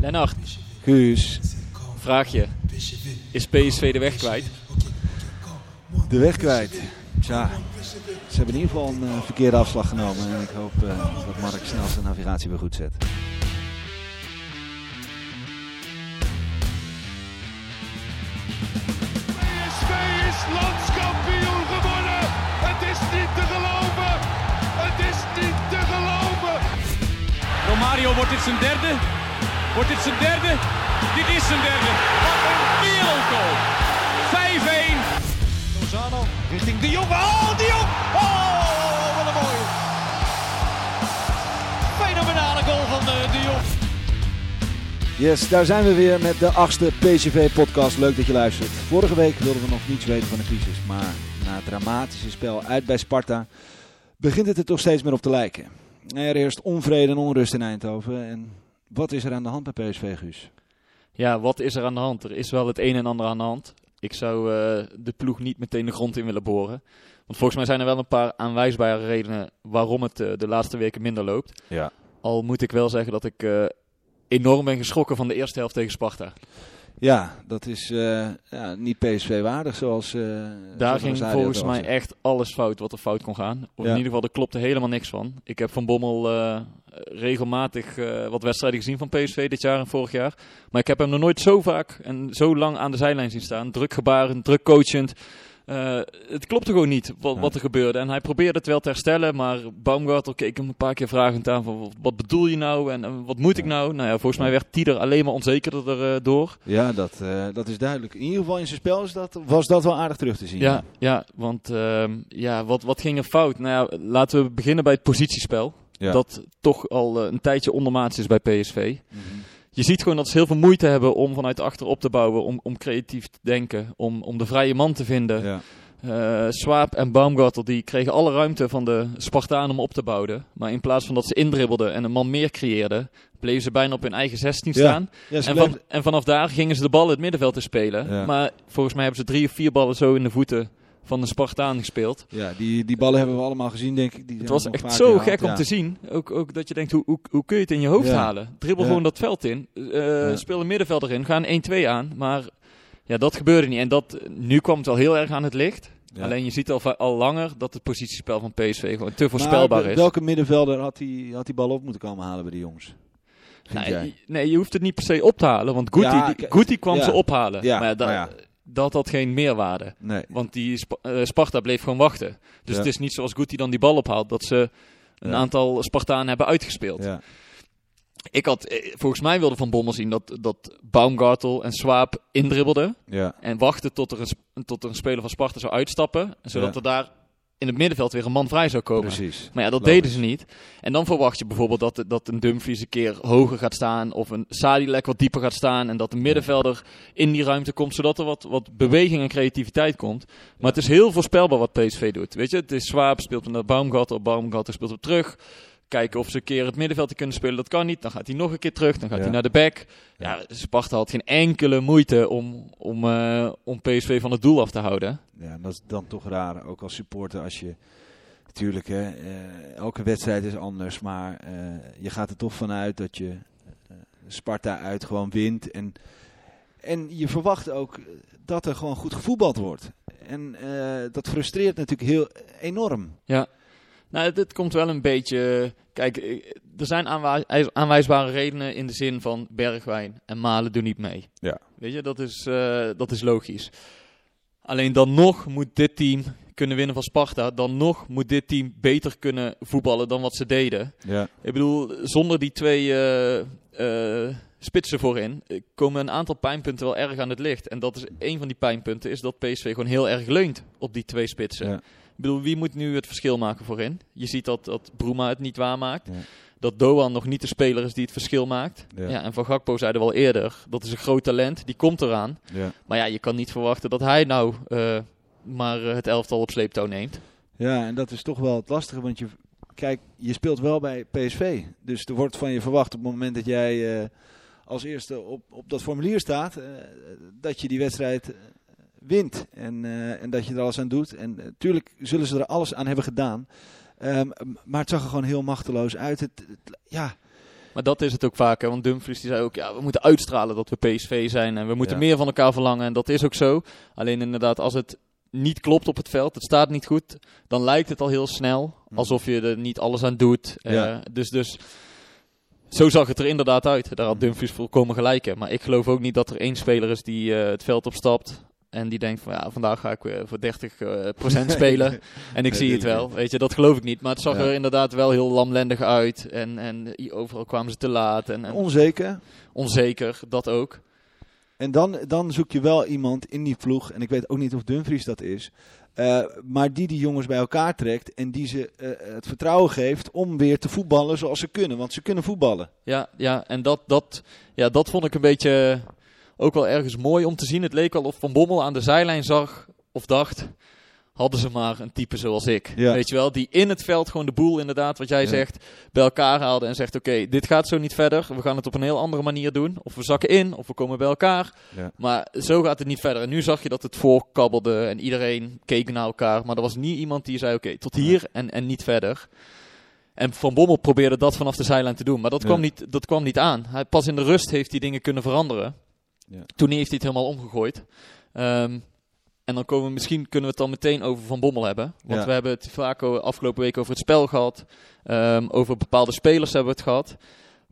Lennart, Guus, vraag je. Is PSV de weg kwijt? de weg kwijt. Tja, ze hebben in ieder geval een eh, verkeerde afslag genomen. En ik hoop eh, dat Mark snel zijn navigatie weer goed zet. PSV is landskampioen geworden. Het is niet te geloven. Het is niet te geloven. Romario, wordt dit zijn derde? Wordt dit zijn derde? Dit is zijn derde. Wat een wereldgoal. 5-1. Lozano richting de Jong. Oh, de Jong. Oh, wat een mooie. Fenomenale goal van de, de Jong. Yes, daar zijn we weer met de achtste PCV-podcast. Leuk dat je luistert. Vorige week wilden we nog niets weten van de crisis. Maar na het dramatische spel uit bij Sparta begint het er toch steeds meer op te lijken. Er heerst onvrede en onrust in Eindhoven. En wat is er aan de hand bij PSV, Guus? Ja, wat is er aan de hand? Er is wel het een en ander aan de hand. Ik zou eh, de ploeg niet meteen de grond in willen boren. Want volgens mij zijn er wel een paar aanwijsbare redenen waarom het eh, de laatste weken minder loopt. Ja. Al moet ik wel zeggen dat ik eh, enorm ben geschrokken van de eerste helft tegen Sparta. Ja, dat is eh, ja, niet PSV-waardig zoals... eh, Daar zoals ging volgens mij echt alles fout wat er fout kon gaan. Of Ja. in ieder geval, er klopte helemaal niks van. Ik heb van Bommel eh, regelmatig wat wedstrijden gezien van PSV dit jaar en vorig jaar. Maar ik heb hem nog nooit zo vaak en zo lang aan de zijlijn zien staan. Druk gebaren, druk coachend. Eh, het klopte gewoon niet wat, Ja. wat er gebeurde. En hij probeerde het wel te herstellen, maar Baumgartel keek hem een paar keer vragend aan van wat bedoel je nou en wat moet ik nou? Nou ja, volgens mij werd Tieder alleen maar onzekerder eh, door. Ja, dat, eh, dat is duidelijk. In ieder geval in zijn spel is dat, was dat wel aardig terug te zien. Ja, ja want ehm, ja, wat, wat ging er fout? Nou ja, laten we beginnen bij het positiespel. Ja. Dat toch al een tijdje ondermaats is bij PSV. Mhm. Je ziet gewoon dat ze heel veel moeite hebben om vanuit achter op te bouwen, om, om creatief te denken, om, om de vrije man te vinden. Ja. Eh Swaap en Baumgartel die kregen alle ruimte van de Spartanen om op te bouwen. Maar in plaats van dat ze indribbelden en een man meer creëerden, bleven ze bijna op hun eigen 16 Ja. staan. Ja, En, van, en vanaf daar gingen ze de bal in het middenveld te spelen. Maar volgens mij hebben ze drie of vier ballen zo in de voeten van de Spartaan gespeeld. ja die, die ballen hebben we allemaal gezien, denk ik. Die Het was echt zo gek om ja. te zien. Ook, ook dat je denkt, hoe, hoe, hoe kun je het in je hoofd Ja. halen? Dribbel Ja. gewoon dat veld in. eh. Speel een middenveld erin. Ga een 1-2 aan. Maar ja, dat gebeurde niet. En dat, nu kwam het wel heel erg aan het licht. Alleen je ziet al, al langer dat het positiespel van PSV gewoon te voorspelbaar Maar is. welke middenvelder had die, had die bal op moeten komen halen bij de jongens? Je- nee, je hoeft het niet per se op te halen. Want Guti, Ja, die- kwam ze ophalen. Ja, maar maar ja. Dat had geen meerwaarde. Nee. Want die Sp- eh, Sparta bleef gewoon wachten. Dus Ja. het is niet zoals Guti dan die bal ophaalt dat ze een Ja. aantal Spartanen hebben uitgespeeld. Ja. Ik had, eh, volgens mij wilde Van Bommel zien dat, dat Baumgartel en Swaap indribbelden. Ja. En wachten tot er, een, tot er een speler van Sparta zou uitstappen. Zodat er daar in het middenveld weer een man vrij zou komen. Precies. Maar ja, dat Logisch. deden ze niet. En dan verwacht je bijvoorbeeld dat, dat een Dumfries een keer hoger gaat staan. Of een Sadilek wat dieper gaat staan. En dat een middenvelder in die ruimte komt. Zodat er wat, wat beweging en creativiteit komt. Maar het is heel voorspelbaar wat PSV doet. Weet je, het is Swaap speelt naar Baumgartel. Baumgartel speelt hem terug. Kijken of ze een keer het middenveld te kunnen spelen. Dat kan niet. Dan gaat hij nog een keer terug. Dan gaat Ja. hij naar de back. Ja, Sparta had geen enkele moeite om, om, eh, om PSV van het doel af te houden. Ja, dat is dan toch raar. Ook als supporter als je... Natuurlijk, hè, eh, elke wedstrijd is anders. Maar eh, je gaat er toch vanuit dat je Sparta uit gewoon wint. En, en je verwacht ook dat er gewoon goed gevoetbald wordt. En dat frustreert natuurlijk heel enorm. Nou, dit komt wel een beetje. Kijk, eh, er zijn aanwij- aanwijsbare redenen in de zin van Bergwijn en Malen doen niet mee. Ja. Weet je, dat is, eh, dat is logisch. Alleen dan nog moet dit team kunnen winnen van Sparta. Dan nog moet dit team beter kunnen voetballen dan wat ze deden. Ja. Ik bedoel, zonder die twee eh, spitsen voorin komen een aantal pijnpunten wel erg aan het licht. En dat is een van die pijnpunten, is dat PSV gewoon heel erg leunt op die twee spitsen. Ja. Bedoel, wie moet nu het verschil maken voorin? Je ziet dat, dat Bruma het niet waarmaakt. Ja. Dat Doan nog niet de speler is die het verschil maakt. Ja. Ja. en Van Gakpo zeiden we al eerder, dat is een groot talent, die komt eraan. Ja. Maar ja, je kan niet verwachten dat hij nou eh, maar eh, het elftal op sleeptouw neemt. Ja, en dat is toch wel het lastige, want je, kijk, je speelt wel bij PSV. Dus er wordt van je verwacht op het moment dat jij eh, als eerste op, op dat formulier staat, dat je die wedstrijd wint. En, eh, en dat je er alles aan doet. En natuurlijk zullen ze er alles aan hebben gedaan. Ehm, maar het zag er gewoon heel machteloos uit. Het, het- ja, Maar dat is het ook vaak, hè? want Dumfries die zei ook, ja, we moeten uitstralen dat we PSV zijn en we moeten Ja. meer van elkaar verlangen. En dat is ook zo. Alleen inderdaad, als het niet klopt op het veld, het staat niet goed, dan lijkt het al heel snel alsof je er niet alles aan doet. Eh, dus, dus zo zag het er inderdaad uit. Daar had Dumfries volkomen gelijk in. Maar ik geloof ook niet dat er één speler is die eh, het veld opstapt. En die denkt van ja, vandaag ga ik weer voor 30% eh, procent spelen. En ik zie het wel. Weet je, dat geloof ik niet. Maar het zag Ja. er inderdaad wel heel lamlendig uit. En, en overal kwamen ze te laat. En, en onzeker. onzeker, dat ook. En dan, dan zoek je wel iemand in die ploeg, en ik weet ook niet of Dumfries dat is, eh, maar die die jongens bij elkaar trekt en die ze eh, het vertrouwen geeft om weer te voetballen zoals ze kunnen. Want ze kunnen voetballen. Ja, ja en dat, dat, ja, dat vond ik een beetje ook wel ergens mooi om te zien. Het leek al of Van Bommel aan de zijlijn zag of dacht... Hadden ze maar een type zoals ik. Ja. Weet je wel, die in het veld gewoon de boel, inderdaad, wat jij Ja. zegt, bij elkaar haalde en zegt: Oké, dit gaat zo niet verder. We gaan het op een heel andere manier doen. Of we zakken in, of we komen bij elkaar. Ja. Maar zo gaat het niet verder. En nu zag je dat het voorkabbelde en iedereen keek naar elkaar. Maar er was niet iemand die zei: Oké, tot hier en, en niet verder. En Van Bommel probeerde dat vanaf de zijlijn te doen. Maar dat, kwam, niet, dat kwam niet aan. Hij, pas in de rust heeft hij dingen kunnen veranderen. Ja. Toen heeft hij het helemaal omgegooid. Ehm, en dan komen we, misschien kunnen we het dan meteen over Van Bommel hebben. Want Ja. we hebben het vaak afgelopen week over het spel gehad. Ehm, over bepaalde spelers hebben we het gehad.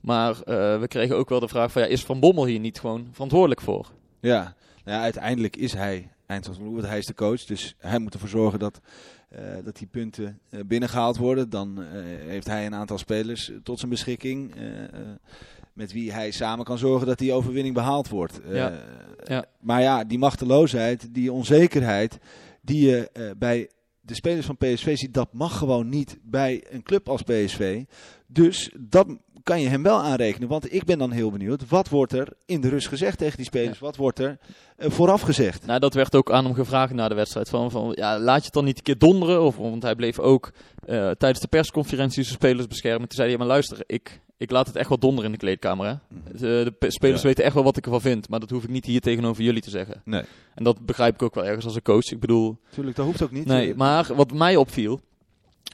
Maar eh, we kregen ook wel de vraag van, ja, is Van Bommel hier niet gewoon verantwoordelijk voor? Ja, nou ja uiteindelijk is hij eindselfsloer, want hij is de coach. Dus hij moet ervoor zorgen dat, eh, dat die punten eh, binnengehaald worden. Dan heeft hij een aantal spelers tot zijn beschikking. Met wie hij samen kan zorgen dat die overwinning behaald wordt. Eh. Ja. Maar ja, die machteloosheid, die onzekerheid die je eh, bij de spelers van PSV ziet, dat mag gewoon niet bij een club als PSV. Dus dat kan je hem wel aanrekenen. Want ik ben dan heel benieuwd, wat wordt er in de rust gezegd tegen die spelers? Wat wordt er eh, vooraf gezegd? Nou, dat werd ook aan hem gevraagd na de wedstrijd. Van, van, ja, laat je het dan niet een keer donderen? Of, want hij bleef ook tijdens de persconferentie zijn spelers beschermen. Toen zei hij, maar luister, ik, ik laat het echt wel donderen in de kleedkamer. Hè? De, de pe- spelers Ja. weten echt wel wat ik ervan vind. Maar dat hoef ik niet hier tegenover jullie te zeggen. Nee, En dat begrijp ik ook wel ergens als een coach. Ik bedoel, natuurlijk, dat hoeft ook niet. nee, maar wat mij opviel...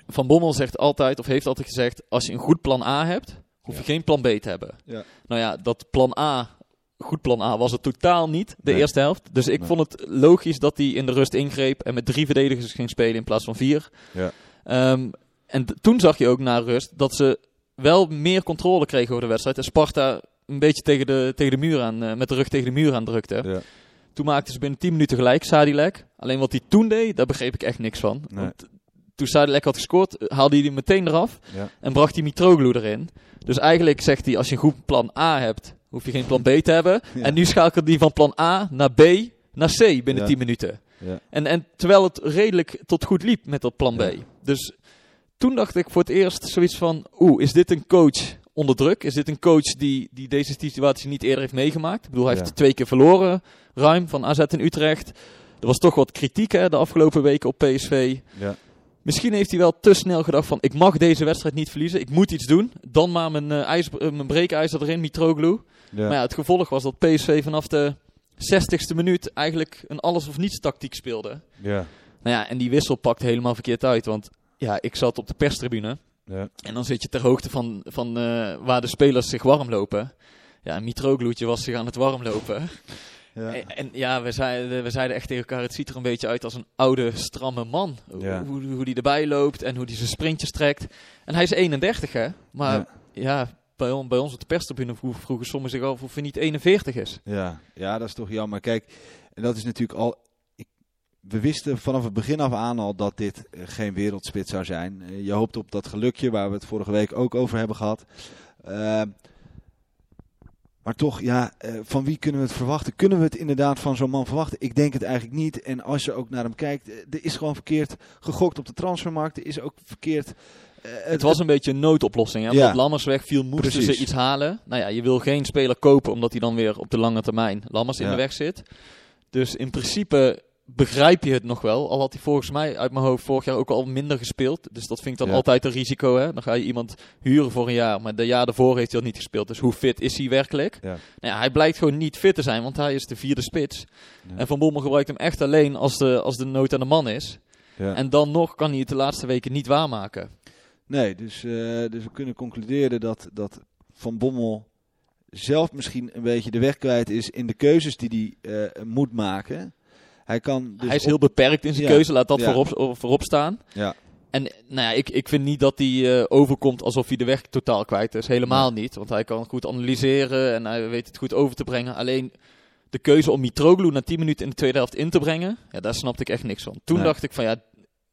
Van Bommel zegt altijd, of heeft altijd gezegd... als je een goed plan A hebt, hoef je Ja. geen plan B te hebben. Ja. Nou ja, dat plan A, goed plan A, was het totaal niet, de Nee. eerste helft. Dus ik Nee. vond het logisch dat hij in de rust ingreep en met drie verdedigers ging spelen in plaats van vier. Ja. Ehm, en toen zag je ook na rust dat ze wel meer controle kregen over de wedstrijd. En Sparta een beetje tegen de, tegen de muur aan, eh, met de rug tegen de muur aan drukte. Ja. Toen maakten ze binnen 10 minuten gelijk, Sadilek. Alleen wat hij toen deed, daar begreep ik echt niks van. Nee. Want toen Sadilek had gescoord, eh, haalde hij hem meteen eraf Ja. en bracht hij Mitroglou erin. Dus eigenlijk zegt hij, als je een goed plan A hebt, hoef je geen plan B te hebben. Ja. En nu schakelt hij van plan A naar B naar C binnen Ja. 10 minuten. Ja. En, en terwijl het redelijk tot goed liep met dat plan B. Dus toen dacht ik voor het eerst zoiets van, oeh, is dit een coach onder druk? Is dit een coach die, die deze situatie niet eerder heeft meegemaakt? Ik bedoel, hij Ja. heeft twee keer verloren, ruim, van AZ in Utrecht. Er was toch wat kritiek hè, de afgelopen weken op PSV. Ja. Misschien heeft hij wel te snel gedacht van, ik mag deze wedstrijd niet verliezen. Ik moet iets doen. Dan maar mijn, ijs, mijn breekijzer erin, Mitroglou. Ja. Maar ja, het gevolg was dat PSV vanaf de 60ste minuut eigenlijk een alles of niets tactiek speelde. Ja. Nou ja, en die wissel pakte helemaal verkeerd uit. Want ja, ik zat op de perstribune. Ja. En dan zit je ter hoogte van, van eh, waar de spelers zich warm lopen. Ja, en Mitrogloetje was zich aan het warm lopen. Ja. En, en ja, we zeiden, we zeiden echt tegen elkaar, het ziet er een beetje uit als een oude, stramme man. Ja. Hoe, hoe die erbij loopt en hoe die zijn sprintjes trekt. En hij is 31, hè. Maar Ja. bij, on- bij ons op de perstribune vroeg, vroegen sommigen zich af of hij niet 41 is. Ja, ja, dat is toch jammer. Kijk, en dat is natuurlijk al. We wisten vanaf het begin af aan al dat dit geen wereldspit zou zijn. Eh, je hoopt op dat gelukje waar we het vorige week ook over hebben gehad. Eh, Maar toch, ja, eh, van wie kunnen we het verwachten? Kunnen we het inderdaad van zo'n man verwachten? Ik denk het eigenlijk niet. En als je ook naar hem kijkt, er is gewoon verkeerd gegokt op de transfermarkt. Er is ook verkeerd... Het was een beetje een noodoplossing. Hè? Ja. Omdat Lammers wegviel, moesten Precies. ze iets halen. Nou ja, je wil geen speler kopen omdat hij dan weer op de lange termijn Lammers in Ja. de weg zit. Dus in principe begrijp je het nog wel. Al had hij volgens mij uit mijn hoofd vorig jaar ook al minder gespeeld. Dus dat vind ik dan Ja. altijd een risico. Hè? Dan ga je iemand huren voor een jaar, maar de jaar daarvoor heeft hij al niet gespeeld. Dus hoe fit is hij werkelijk? Ja. Nou ja, hij blijkt gewoon niet fit te zijn, want hij is de vierde spits. En Van Bommel gebruikt hem echt alleen als de, als de nood aan de man is. Ja. En dan nog kan hij het de laatste weken niet waarmaken. Nee, dus, eh, dus we kunnen concluderen dat, dat Van Bommel zelf misschien een beetje de weg kwijt is in de keuzes die hij eh, moet maken. Hij kan dus hij is op- heel beperkt in zijn Ja, keuze, laat dat ja. voorop, voorop staan. Ja. En nou ja, ik, ik vind niet dat hij eh, overkomt alsof hij de weg totaal kwijt is. Helemaal niet, want hij kan goed analyseren en hij weet het goed over te brengen. Alleen de keuze om Mitroglou na 10 minuten in de tweede helft in te brengen, ja, daar snapte ik echt niks van. Toen Nee. dacht ik van ja,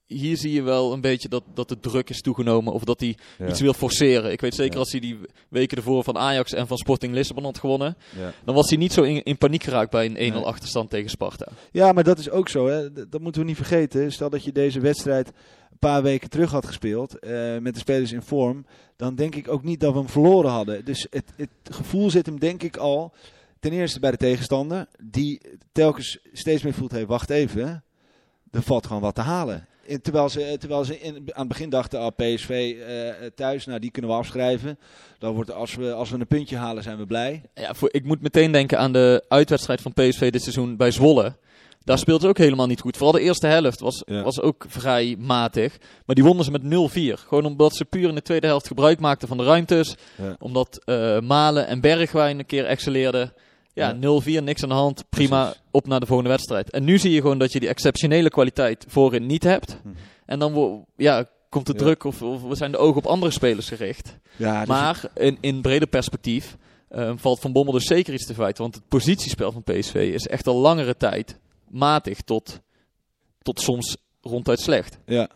hier zie je wel een beetje dat, dat de druk is toegenomen of dat hij Ja. iets wil forceren. Ik weet zeker Ja. als hij die weken ervoor van Ajax en van Sporting Lissabon had gewonnen, Ja. dan was hij niet zo in, in paniek geraakt bij een 1-0 Nee. achterstand tegen Sparta. Ja, maar dat is ook zo. Hè. Dat moeten we niet vergeten. Stel dat je deze wedstrijd een paar weken terug had gespeeld eh, met de spelers in vorm, dan denk ik ook niet dat we hem verloren hadden. Dus het, het gevoel zit hem denk ik al ten eerste bij de tegenstander, die telkens steeds meer voelt, hey, wacht even, hè. er valt gewoon wat te halen. En terwijl ze, terwijl ze in, aan het begin dachten, ah, PSV eh, thuis, nou die kunnen we afschrijven. Dan wordt, als, we, als we een puntje halen, zijn we blij. Ja, voor, ik moet meteen denken aan de uitwedstrijd van PSV dit seizoen bij Zwolle. Daar speelde ze ook helemaal niet goed. Vooral de eerste helft was, Ja. was ook vrij matig. Maar die wonnen ze met 0-4. Gewoon omdat ze puur in de tweede helft gebruik maakten van de ruimtes. Ja. Omdat eh, Malen en Bergwijn een keer excelleerden. Ja, Ja. 0-4, niks aan de hand. Prima, Precies. op naar de volgende wedstrijd. En nu zie je gewoon dat je die exceptionele kwaliteit voorin niet hebt. Mhm. En dan ja, komt de Ja. druk of, of zijn de ogen op andere spelers gericht. Ja, dus Maar in, in breder perspectief eh, valt Van Bommel dus zeker iets te feiten. Want het positiespel van PSV is echt al langere tijd matig tot, tot soms ronduit slecht. ja.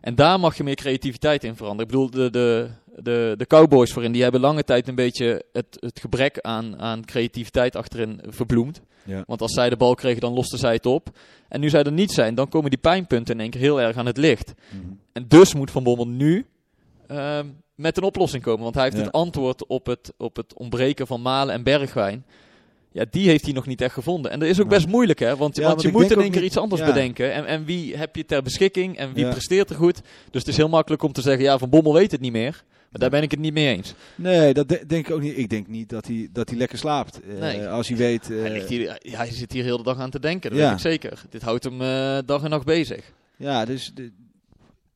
En daar mag je meer creativiteit in veranderen. Ik bedoel, de, de, de, de Cowboys voorin, die hebben lange tijd een beetje het, het gebrek aan, aan creativiteit achterin verbloemd. Ja. Want als zij de bal kregen, dan losten zij het op. En nu zij er niet zijn, dan komen die pijnpunten in één keer heel erg aan het licht. Mhm. En dus moet Van Bommel nu ehm, met een oplossing komen. Want hij heeft Ja. het antwoord op het, op het ontbreken van Malen en Bergwijn. Ja, die heeft hij nog niet echt gevonden. En dat is ook best moeilijk, hè? Want, Ja, want want je moet in één keer iets anders ja. bedenken. En, en wie heb je ter beschikking en wie presteert er goed? Dus het is heel makkelijk om te zeggen, ja, Van Bommel weet het niet meer. Maar daar ben ik het niet mee eens. Nee, dat de- denk ik ook niet. Ik denk niet dat hij, dat hij lekker slaapt. Eh, Nee. Als hij weet... eh, hij, hier, hij zit hier heel de dag aan te denken, dat Ja. weet ik zeker. Dit houdt hem eh, dag en nacht bezig. Ja, dus... De,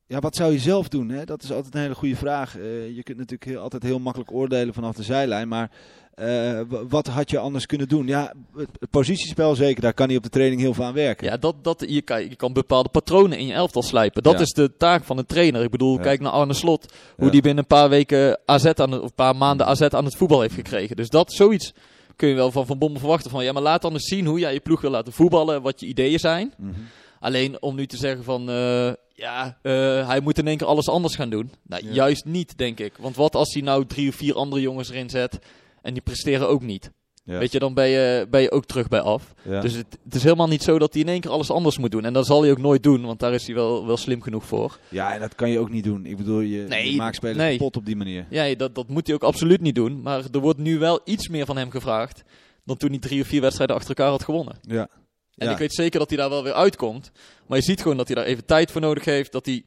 ja, wat zou je zelf doen? Hè? Dat is altijd een hele goede vraag. Je kunt natuurlijk heel, altijd heel makkelijk oordelen vanaf de zijlijn. Maar eh, wat had je anders kunnen doen? Ja, het, positiespel zeker. Daar kan hij op de training heel veel aan werken. Ja, dat, dat, je, kan, je kan bepaalde patronen in je elftal slijpen. Dat Ja. is de taak van een trainer. Ik bedoel, Ja. kijk naar Arne Slot. Hoe Ja. die binnen een paar weken AZ aan het, of een paar maanden AZ aan het voetbal heeft gekregen. Dus dat, zoiets kun je wel van Van Bommel verwachten. Van, ja, maar laat dan eens zien hoe jij je ploeg wil laten voetballen. Wat je ideeën zijn. Mhm. Alleen om nu te zeggen van, eh, ja, eh, hij moet in één keer alles anders gaan doen. Nou, juist niet, denk ik. Want wat als hij nou drie of vier andere jongens erin zet en die presteren ook niet? Ja. Weet je, dan ben je, ben je ook terug bij af. Ja. Dus het, het is helemaal niet zo dat hij in één keer alles anders moet doen. En dat zal hij ook nooit doen, want daar is hij wel, wel slim genoeg voor. ja, en dat kan je ook niet doen. Ik bedoel, je, Nee, je maakt spelers nee. kapot op die manier. Ja, dat, dat moet hij ook absoluut niet doen. Maar er wordt nu wel iets meer van hem gevraagd dan toen hij drie of vier wedstrijden achter elkaar had gewonnen. Ja. En Ja. ik weet zeker dat hij daar wel weer uitkomt. Maar je ziet gewoon dat hij daar even tijd voor nodig heeft. Dat, hij,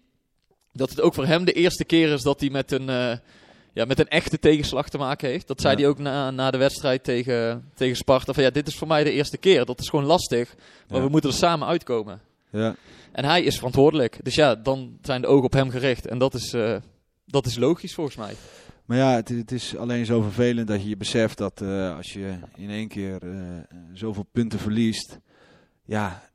dat het ook voor hem de eerste keer is dat hij met een, eh, ja, met een echte tegenslag te maken heeft. Dat zei Ja. hij ook na, na de wedstrijd tegen, tegen Sparta. Van ja, dit is voor mij de eerste keer. Dat is gewoon lastig. Maar Ja. we moeten er samen uitkomen. Ja. En hij is verantwoordelijk. Dus ja, dan zijn de ogen op hem gericht. En dat is, eh, dat is logisch volgens mij. Maar ja, het, het is alleen zo vervelend dat je je beseft dat eh, als je in één keer eh, zoveel punten verliest, ja,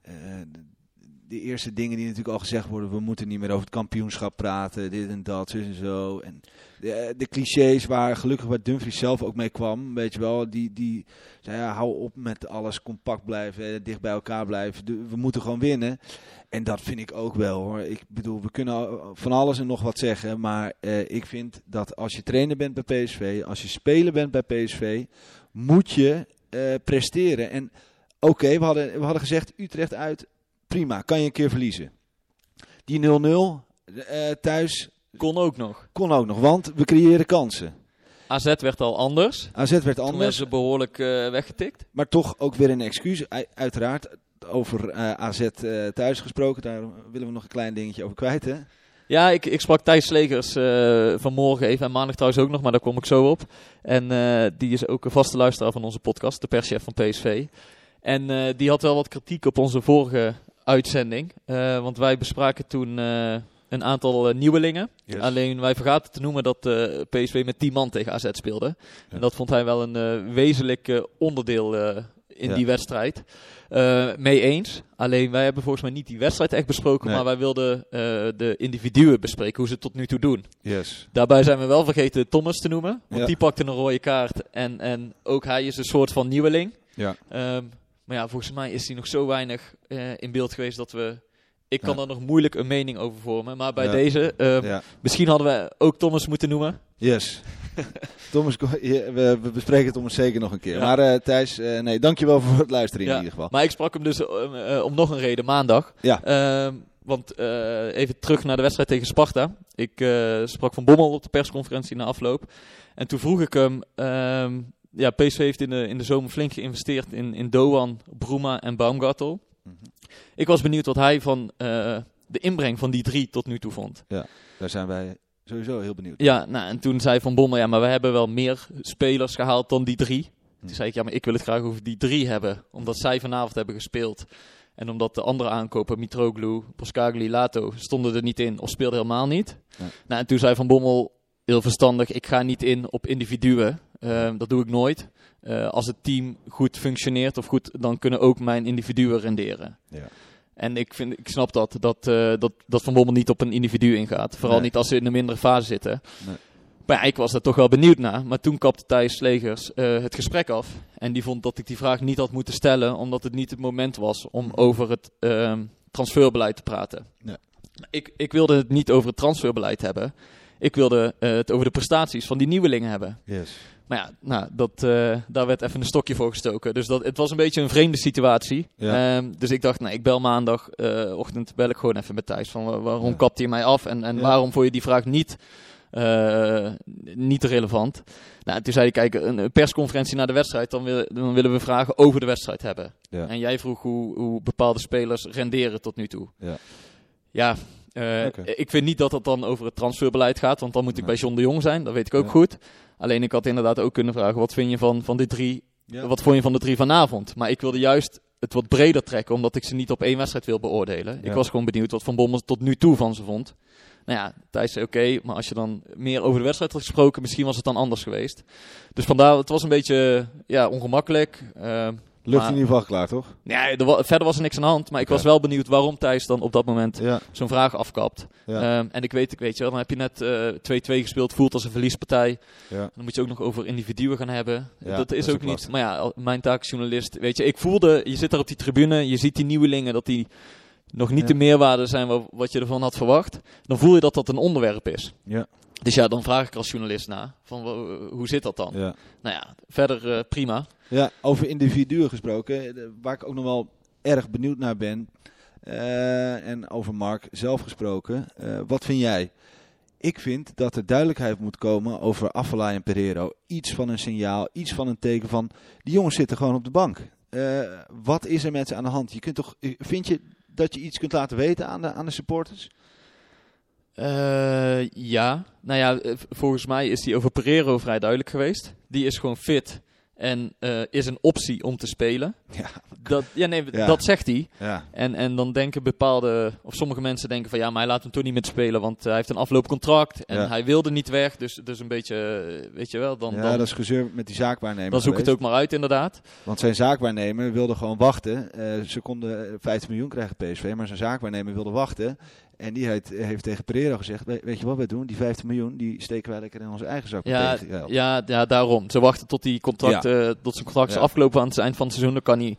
de eerste dingen die natuurlijk al gezegd worden. We moeten niet meer over het kampioenschap praten. Dit en dat, en zo. En de, de clichés waar gelukkig bij Dumfries zelf ook mee kwam. Weet je wel. Die, die zei ja, hou op met alles compact blijven. Dicht bij elkaar blijven. We moeten gewoon winnen. En dat vind ik ook wel hoor. Ik bedoel, we kunnen van alles en nog wat zeggen. Maar eh, ik vind dat als je trainer bent bij PSV. Als je speler bent bij PSV. Moet je eh, presteren. En oké, we, hadden, we hadden gezegd Utrecht uit. Prima, kan je een keer verliezen. Die 0-0 eh, thuis Kon ook nog. kon ook nog, want we creëren kansen. AZ werd al anders. AZ werd Toen werden anders, ze behoorlijk eh, weggetikt. maar toch ook weer een excuus. U- uiteraard, over eh, AZ eh, thuis gesproken, daar willen we nog een klein dingetje over kwijt. Hè? Ja, ik, ik sprak Thijs Slegers eh, vanmorgen even en maandag trouwens ook nog, maar daar kom ik zo op. En eh, die is ook een vaste luisteraar van onze podcast, de perschef van PSV. En eh, die had wel wat kritiek op onze vorige uitzending. Eh, want wij bespraken toen eh, een aantal eh, nieuwelingen. Alleen wij vergaten te noemen dat eh, PSV met 10 man tegen AZ speelde. Ja. En dat vond hij wel een eh, wezenlijk onderdeel in Ja. die wedstrijd. Mee eens. Alleen wij hebben volgens mij niet die wedstrijd echt besproken, Nee. maar wij wilden de individuen bespreken, hoe ze het tot nu toe doen. Yes. Daarbij zijn we wel vergeten Thomas te noemen, want Ja. die pakte een rode kaart en, en ook hij is een soort van nieuweling. Ja. Ehm, maar ja, volgens mij is hij nog zo weinig in beeld geweest dat we... Ik kan Ja. er nog moeilijk een mening over vormen. Maar bij Ja. deze, Ja. misschien hadden we ook Thomas moeten noemen. Yes. Thomas, we, we bespreken Thomas zeker nog een keer. Maar eh, Thijs, eh, nee, dankjewel voor het luisteren in ieder geval. Maar ik sprak hem dus eh, eh, om nog een reden maandag. Ja. Ehm, want eh, even terug naar de wedstrijd tegen Sparta. Ik eh, sprak van Bommel op de persconferentie na afloop. En toen vroeg ik hem... ehm, ja, PSV heeft in de, in de zomer flink geïnvesteerd in, in Doan, Bruma en Baumgartel. Ik was benieuwd wat hij van eh, de inbreng van die drie tot nu toe vond. Daar zijn wij sowieso heel benieuwd. Ja, nou, en toen zei Van Bommel, ja, maar we hebben wel meer spelers gehaald dan die drie. Hm. Toen zei ik, ja, maar ik wil het graag over die drie hebben. Omdat zij vanavond hebben gespeeld. En omdat de andere aankopen, Mitroglou, Boskagli, Lato, stonden er niet in of speelden helemaal niet. Ja. Nou, en toen zei Van Bommel, heel verstandig, ik ga niet in op individuen. Ehm, dat doe ik nooit. Eh, als het team goed functioneert of goed, dan kunnen ook mijn individuen renderen. Ja. En ik, vind, ik snap dat, dat, eh, dat, dat Van Bommel niet op een individu ingaat. Vooral Nee. niet als ze in een mindere fase zitten. Nee. Maar ja, ik was daar toch wel benieuwd naar. Maar toen kapte Thijs Slegers eh, het gesprek af. En die vond dat ik die vraag niet had moeten stellen, omdat het niet het moment was om over het ehm, transferbeleid te praten. Ik, ik wilde het niet over het transferbeleid hebben. Ik wilde het over de prestaties van die nieuwelingen hebben. Yes. Maar ja, nou, dat, eh, daar werd even een stokje voor gestoken. Dus dat, het was een beetje een vreemde situatie. Ja. Ehm, dus ik dacht, nou, ik bel maandagochtend bel ik gewoon even met Thijs. Van, wa- waarom Ja. kapt hij mij af en, en Ja. waarom vond je die vraag niet, eh, niet relevant? Nou, toen zei hij, kijk, een persconferentie na de wedstrijd, dan, wil- dan willen we vragen over de wedstrijd hebben. En jij vroeg hoe, hoe bepaalde spelers renderen tot nu toe. Ja. Eh, ik vind niet dat het dan over het transferbeleid gaat, want dan moet ik Nee. bij John de Jong zijn, dat weet ik ook Ja. goed. Alleen ik had inderdaad ook kunnen vragen, wat vind je van, van die drie, Ja. wat vond je van de drie vanavond? Maar ik wilde juist het wat breder trekken, omdat ik ze niet op één wedstrijd wil beoordelen. Ik was gewoon benieuwd wat Van Bommel tot nu toe van ze vond. Nou ja, Thijs zei oké, maar als je dan meer over de wedstrijd had gesproken, misschien was het dan anders geweest. Dus vandaar, het was een beetje ja, ongemakkelijk. Eh, Lucht in ieder geval klaar, toch? nee, er wa- verder was er niks aan de hand, maar ik was wel benieuwd waarom Thijs dan op dat moment Ja. zo'n vraag afkapt. Ja. Ehm, en ik weet, ik weet je wel, dan heb je net eh, 2-2 gespeeld, voelt als een verliespartij. ja. Dan moet je ook nog over individuen gaan hebben. Dat is dat ook ook niet. lastig. Maar ja, mijn taak als journalist. Weet je, ik voelde, je zit daar op die tribune, je ziet die nieuwelingen dat die nog niet de meerwaarde zijn wa- wat je ervan had verwacht. Dan voel je dat dat een onderwerp is. Ja. Dus ja, dan vraag ik als journalist na, van hoe zit dat dan? Ja. Nou ja, verder eh, prima. Ja, over individuen gesproken, eh, waar ik ook nog wel erg benieuwd naar ben. eh, en over Mark zelf gesproken. wat vind jij? Ik vind dat er duidelijkheid moet komen over Afellay en Pereiro. Iets van een signaal, iets van een teken van... Die jongens zitten gewoon op de bank. Wat is er met ze aan de hand? Je kunt toch, vind je dat je iets kunt laten weten aan de, aan de supporters? Eh, ja, nou ja, eh, volgens mij is die over Pereiro vrij duidelijk geweest. Die is gewoon fit en eh, is een optie om te spelen. Ja, dat, ja, nee, Ja. dat zegt hij. Ja, En, en dan denken bepaalde, of sommige mensen denken van ja, maar hij laat hem toch niet meer spelen, want hij heeft een afloopcontract en Ja. hij wilde niet weg. Dus, dus een beetje, weet je wel, dan, ja dan, dat is gezeur met die zaakwaarnemer dan zoek het ook maar uit inderdaad. Want zijn zaakwaarnemer wilde gewoon wachten. Eh, ze konden eh, 15 miljoen krijgen PSV, maar zijn zaakwaarnemer wilde wachten. En die heeft, heeft tegen Pereira gezegd, "We- weet je wat wij doen? Die 15 miljoen, die steken wij lekker in onze eigen zak. Ja, tegengeld." ja, ja, daarom. Ze wachten tot, die contract, eh, tot zijn contract is Ja. afgelopen aan het eind van het seizoen. Dan kan hij,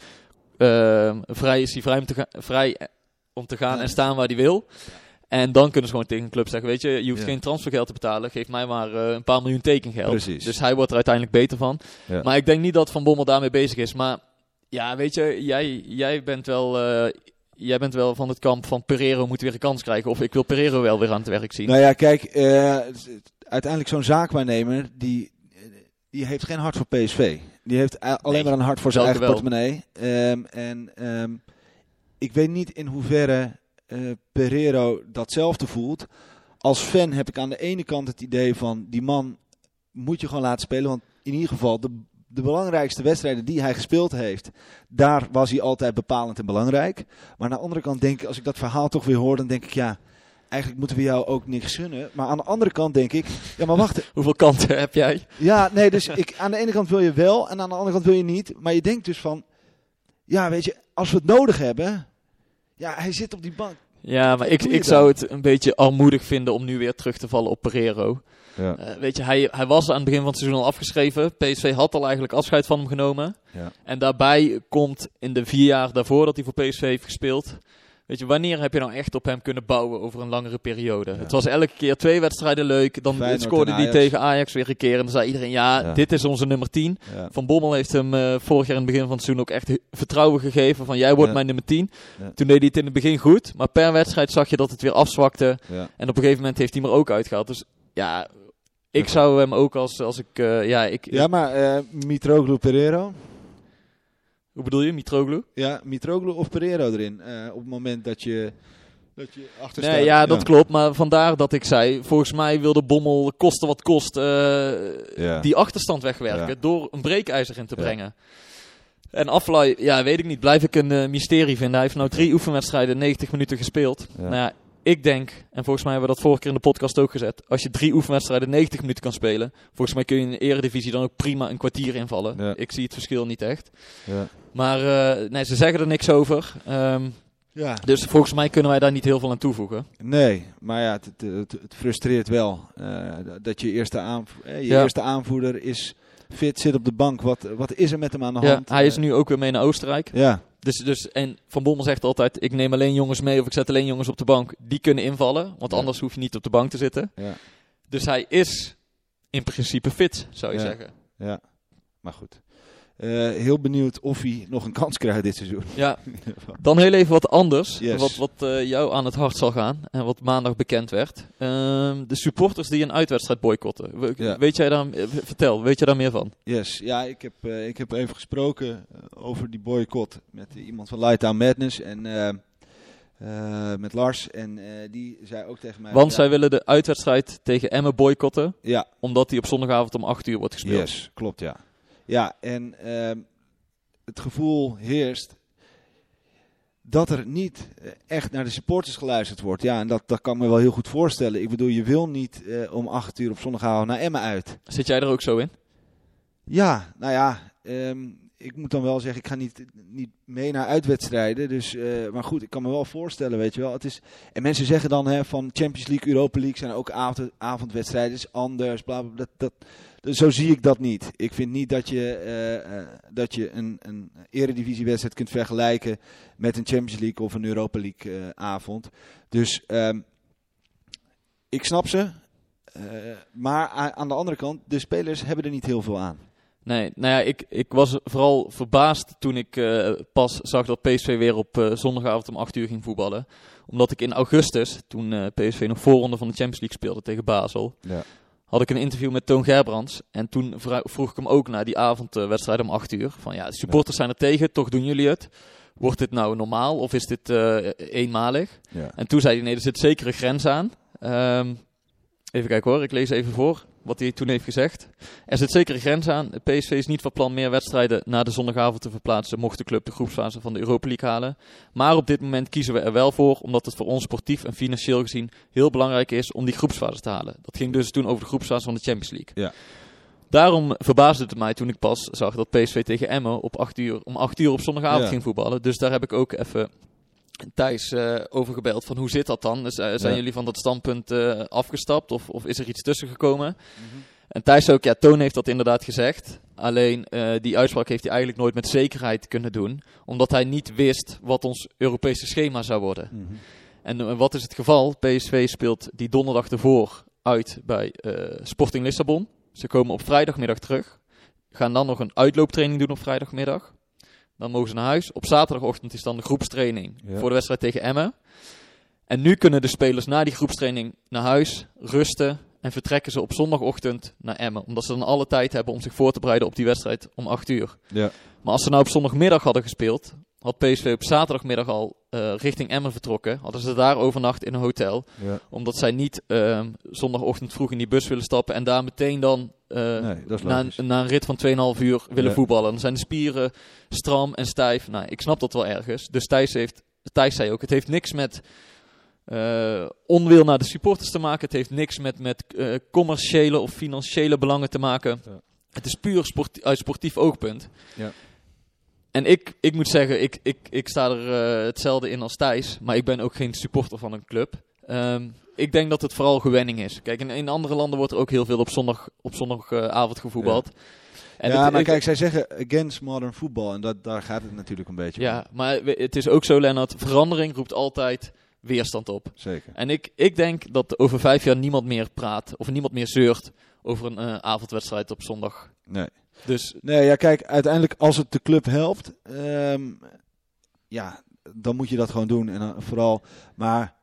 eh, vrij is hij vrij om te, ga- vrij eh, om te gaan Ja. en staan waar hij wil. En dan kunnen ze gewoon tegen een club zeggen, weet je, je hoeft Ja. geen transfergeld te betalen, geef mij maar eh, een paar miljoen tekengeld. Precies. Dus hij wordt er uiteindelijk beter van. Ja. Maar ik denk niet dat Van Bommel daarmee bezig is. Maar ja, weet je, jij, jij bent wel... Jij bent wel van het kamp van Pereiro moet weer een kans krijgen. Of ik wil Pereiro wel weer aan het werk zien. Nou ja, kijk, eh, uiteindelijk zo'n zaakwaarnemer, die, die heeft geen hart voor PSV. Die heeft alleen Nee, maar een hart voor zijn eigen wel. portemonnee. Ehm, en ehm, ik weet niet in hoeverre eh Pereiro datzelfde voelt. Als fan heb ik aan de ene kant het idee van, die man moet je gewoon laten spelen. Want in ieder geval, de, de belangrijkste wedstrijden die hij gespeeld heeft, daar was hij altijd bepalend en belangrijk. Maar aan de andere kant denk ik, als ik dat verhaal toch weer hoor, dan denk ik, ja, eigenlijk moeten we jou ook niks gunnen. Maar aan de andere kant denk ik, ja maar wacht, Hoeveel kanten heb jij? ja, nee, dus ik, aan de ene kant wil je wel en aan de andere kant wil je niet. Maar je denkt dus van, ja weet je, als we het nodig hebben, ja hij zit op die bank. Ja, maar ik, ik zou het een beetje armoedig vinden om nu weer terug te vallen op Pereiro. Ja. Eh, weet je, hij, hij was aan het begin van het seizoen al afgeschreven. PSV had al eigenlijk afscheid van hem genomen. Ja. En daarbij komt in de vier jaar daarvoor dat hij voor PSV heeft gespeeld. Weet je, wanneer heb je nou echt op hem kunnen bouwen over een langere periode? Ja. Het was elke keer twee wedstrijden leuk. Dan Feyenoord scoorde hij tegen Ajax weer een keer. En dan zei iedereen, ja, Ja. dit is onze nummer 10. Ja. Van Bommel heeft hem eh, vorig jaar in het begin van het seizoen ook echt vertrouwen gegeven. Van jij wordt mijn nummer 10. Ja. Toen deed hij het in het begin goed. Maar per wedstrijd zag je dat het weer afzwakte. En op een gegeven moment heeft hij hem er ook uitgehaald. Dus ja, ik zou hem ook als, als ik... eh, ja, ik, ja, maar eh Mitroglou Pereiro, Hoe bedoel je, Mitroglou? ja, Mitroglou of Pereiro erin, eh, op het moment dat je, dat je achter. Nee, ja, dat klopt. Maar vandaar dat ik zei, volgens mij wilde Bommel kosten wat kost Ja. die achterstand wegwerken. Ja. door een breekijzer in te brengen. En Aflaai, ja, weet ik niet. Blijf ik een mysterie vinden. Hij heeft nou drie oefenwedstrijden 90 minuten gespeeld. Nou ja, ik denk, en volgens mij hebben we dat vorige keer in de podcast ook gezet. Als je drie oefenwedstrijden 90 minuten kan spelen. Volgens mij kun je in de eredivisie dan ook prima een kwartier invallen. Ja. Ik zie het verschil niet echt. Ja. Maar eh, nee, ze zeggen er niks over. Ehm, ja. dus volgens mij kunnen wij daar niet heel veel aan toevoegen. Nee, maar ja, het, het, frustreert wel eh, dat je eerste, aanvo eh, je Ja. eerste aanvoerder is fit, zit op de bank. Wat, wat is er met hem aan de Ja, hand? hij is Eh, nu ook weer mee naar Oostenrijk. Ja, Dus, dus, en Van Bommel zegt altijd, ik neem alleen jongens mee of ik zet alleen jongens op de bank. Die kunnen invallen, want anders hoef je niet op de bank te zitten. ja, Dus hij is in principe fit, zou je zeggen. ja. Maar goed. Eh, heel benieuwd of hij nog een kans krijgt dit seizoen. Ja, dan heel even wat anders. Yes. Wat, wat eh, jou aan het hart zal gaan en wat maandag bekend werd. Ehm, de supporters die een uitwedstrijd boycotten. We- Ja. Weet jij daar, eh, vertel, weet je daar meer van? Yes, ja, ik heb, ik heb even gesproken over die boycott met iemand van Lightdown Madness en met Lars. En die zei ook tegen mij... Want ja, zij willen de uitwedstrijd tegen Emmen boycotten, Ja, omdat die op zondagavond om 8 uur wordt gespeeld. yes, klopt ja. Ja, en ehm, het gevoel heerst dat er niet eh, echt naar de supporters geluisterd wordt. Ja, en dat, dat kan ik me wel heel goed voorstellen. Ik bedoel, je wil niet eh, om 8 uur op zondagavond naar Emmen uit. Zit jij er ook zo in? Ja, nou ja, ehm, ik moet dan wel zeggen, ik ga niet, niet mee naar uitwedstrijden. Dus, eh, maar goed, ik kan me wel voorstellen, weet je wel. Het is, en mensen zeggen dan hè, van Champions League, Europa League zijn ook avond, avondwedstrijden, is anders, bla bla. bla. Dat, dat, zo zie ik dat niet. Ik vind niet dat je, eh, eh, dat je een, een eredivisiewedstrijd kunt vergelijken met een Champions League of een Europa League eh, avond. Dus ehm, ik snap ze. Maar aan de andere kant, de spelers hebben er niet heel veel aan. Nee, nou ja, ik, ik was vooral verbaasd toen ik pas zag dat PSV weer op zondagavond om 8 uur ging voetballen. Omdat ik in augustus, toen PSV nog voorronde van de Champions League speelde tegen Basel, Ja. Had ik een interview met Toon Gerbrands. En toen vroeg ik hem ook naar die avondwedstrijd om 8 uur. Van ja, de supporters zijn er tegen, toch doen jullie het? Wordt dit nou normaal of is dit eh, eenmalig? Ja. En toen zei hij, nee, er zit zeker een grens aan. Ehm, even kijken hoor, ik lees even voor. Wat hij toen heeft gezegd. Er zit zeker een grens aan. PSV is niet van plan meer wedstrijden naar de zondagavond te verplaatsen, mocht de club de groepsfase van de Europa League halen. Maar op dit moment kiezen we er wel voor, omdat het voor ons sportief en financieel gezien heel belangrijk is om die groepsfase te halen. Dat ging dus toen over de groepsfase van de Champions League. Ja. Daarom verbaasde het mij toen ik pas zag dat PSV tegen Emmen op 8 uur, om 8 uur op zondagavond Ja. ging voetballen. Dus daar heb ik ook even Thijs eh, over gebeld van hoe zit dat dan? Dus, eh, zijn Ja. jullie van dat standpunt eh, afgestapt of, of is er iets tussen gekomen? En Thijs ook, ja, Toon heeft dat inderdaad gezegd. Alleen die uitspraak heeft hij eigenlijk nooit met zekerheid kunnen doen. Omdat hij niet wist wat ons Europese schema zou worden. Mhm. En wat is het geval? PSV speelt die donderdag ervoor uit bij Sporting Lissabon. Ze komen op vrijdagmiddag terug. Gaan dan nog een uitlooptraining doen op vrijdagmiddag. Dan mogen ze naar huis. Op zaterdagochtend is dan de groepstraining Ja. voor de wedstrijd tegen Emmen. En nu kunnen de spelers na die groepstraining naar huis, rusten en vertrekken ze op zondagochtend naar Emmen. Omdat ze dan alle tijd hebben om zich voor te bereiden op die wedstrijd om 8 uur. Ja. Maar als ze nou op zondagmiddag hadden gespeeld, had PSV op zaterdagmiddag al eh, richting Emmen vertrokken. Hadden ze daar overnacht in een hotel. Ja. Omdat zij niet ehm, zondagochtend vroeg in die bus willen stappen en daar meteen dan Nee, is na, een- na een rit van 2,5 uur willen Ja. voetballen. Dan zijn de spieren stram en stijf. Nou, ik snap dat wel ergens. Dus Thijs, heeft, Thijs zei ook, het heeft niks met eh, onwil naar de supporters te maken. Het heeft niks met, met commerciële of financiële belangen te maken. Ja. Het is puur sport, uit sportief oogpunt. Ja. En ik, ik moet zeggen, ik, ik, ik sta er eh, hetzelfde in als Thijs. Maar ik ben ook geen supporter van een club. Ehm, ik denk dat het vooral gewenning is. Kijk, in, in andere landen wordt er ook heel veel op, zondag, op zondagavond gevoetbald. En ja, het- maar ik- kijk, zij zeggen against modern football en dat, daar gaat het natuurlijk een beetje om. Ja, maar het is ook zo, Lennart. Verandering roept altijd weerstand op. Zeker. En ik, ik denk dat over vijf jaar niemand meer praat of niemand meer zeurt over een eh, avondwedstrijd op zondag. Nee. Dus Nee, ja, kijk, uiteindelijk als het de club helpt, ehm, ja, dan moet je dat gewoon doen. En vooral, maar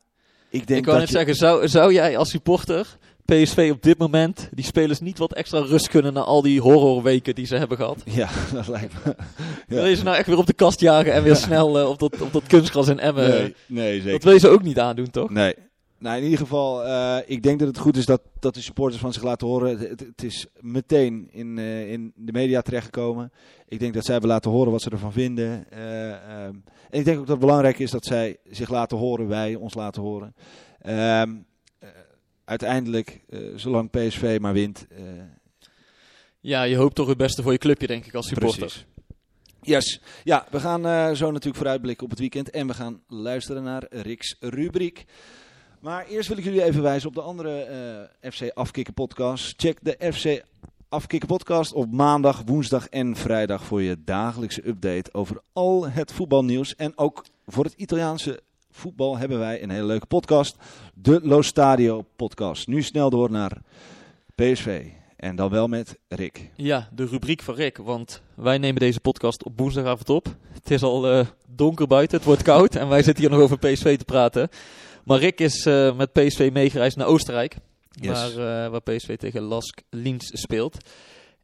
ik denk ik dat net zeggen, zou, zou jij als supporter PSV op dit moment die spelers niet wat extra rust kunnen na al die horrorweken die ze hebben gehad? Ja, dat lijkt me. Ja. Wil je ze nou echt weer op de kast jagen en weer snel eh, op, dat, op dat kunstgras in Emmen? Nee, nee, zeker. dat wil je ze ook niet aandoen, toch? Nee. Nou, in ieder geval, eh, ik denk dat het goed is dat, dat de supporters van zich laten horen. Het, is meteen in, eh, in de media terechtgekomen. Ik denk dat zij hebben laten horen wat ze ervan vinden. Eh, ehm, en ik denk ook dat het belangrijk is dat zij zich laten horen, wij ons laten horen. Ehm, eh, uiteindelijk, zolang PSV maar wint. Ja, je hoopt toch het beste voor je clubje, denk ik, als supporter. Precies. Yes. Ja, we gaan zo natuurlijk vooruitblikken op het weekend. En we gaan luisteren naar Riks rubriek. Maar eerst wil ik jullie even wijzen op de andere eh, FC Afkikken podcast. Check de FC Afkikken podcast op maandag, woensdag en vrijdag voor je dagelijkse update over al het voetbalnieuws. En ook voor het Italiaanse voetbal hebben wij een hele leuke podcast. De Lo Stadio podcast. Nu snel door naar PSV. En dan wel met Rick. Ja, de rubriek van Rick, want wij nemen deze podcast op woensdagavond op. Het is al eh, donker buiten, het wordt koud en wij zitten hier nog over PSV te praten. Maar Rick is eh, met PSV meegereisd naar Oostenrijk, Yes. waar, eh, waar PSV tegen Lask Linz speelt.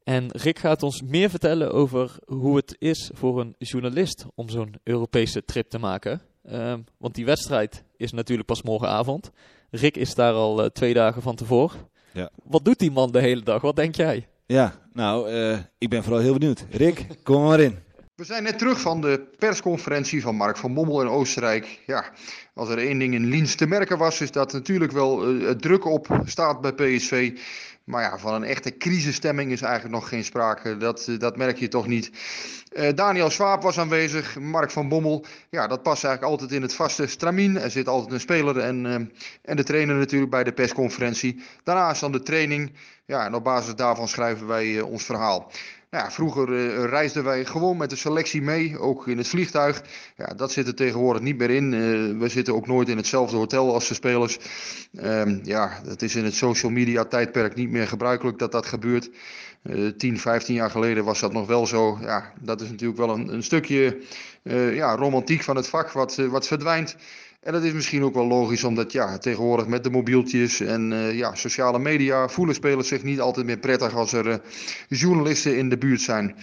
En Rick gaat ons meer vertellen over hoe het is voor een journalist om zo'n Europese trip te maken. Ehm, want die wedstrijd is natuurlijk pas morgenavond. Rick is daar al eh, twee dagen van tevoren. Ja. Wat doet die man de hele dag? Wat denk jij? Ja, nou, ik ben vooral heel benieuwd. Rick, kom maar in. We zijn net terug van de persconferentie van Mark van Bommel in Oostenrijk. Ja, als er één ding in Liens te merken was, is dat natuurlijk wel eh, druk op staat bij PSV. Maar ja, van een echte crisisstemming is eigenlijk nog geen sprake. Dat, eh, dat merk je toch niet. Eh, Daniel Swaap was aanwezig, Mark van Bommel. Ja, dat past eigenlijk altijd in het vaste stramien. Er zit altijd een speler en, en de trainer natuurlijk bij de persconferentie. Daarnaast dan de training. Ja, en op basis daarvan schrijven wij ons verhaal. Ja, vroeger eh, reisden wij gewoon met de selectie mee, ook in het vliegtuig. Ja, dat zit er tegenwoordig niet meer in. Eh, we zitten ook nooit in hetzelfde hotel als de spelers. Ehm, ja, dat is in het social media tijdperk niet meer gebruikelijk dat dat gebeurt. Eh 10, 15 jaar geleden was dat nog wel zo. Ja, dat is natuurlijk wel een, een stukje eh, ja, romantiek van het vak wat, wat verdwijnt. En dat is misschien ook wel logisch, omdat ja, tegenwoordig met de mobieltjes en eh, ja, sociale media voelen spelers zich niet altijd meer prettig als er eh, journalisten in de buurt zijn.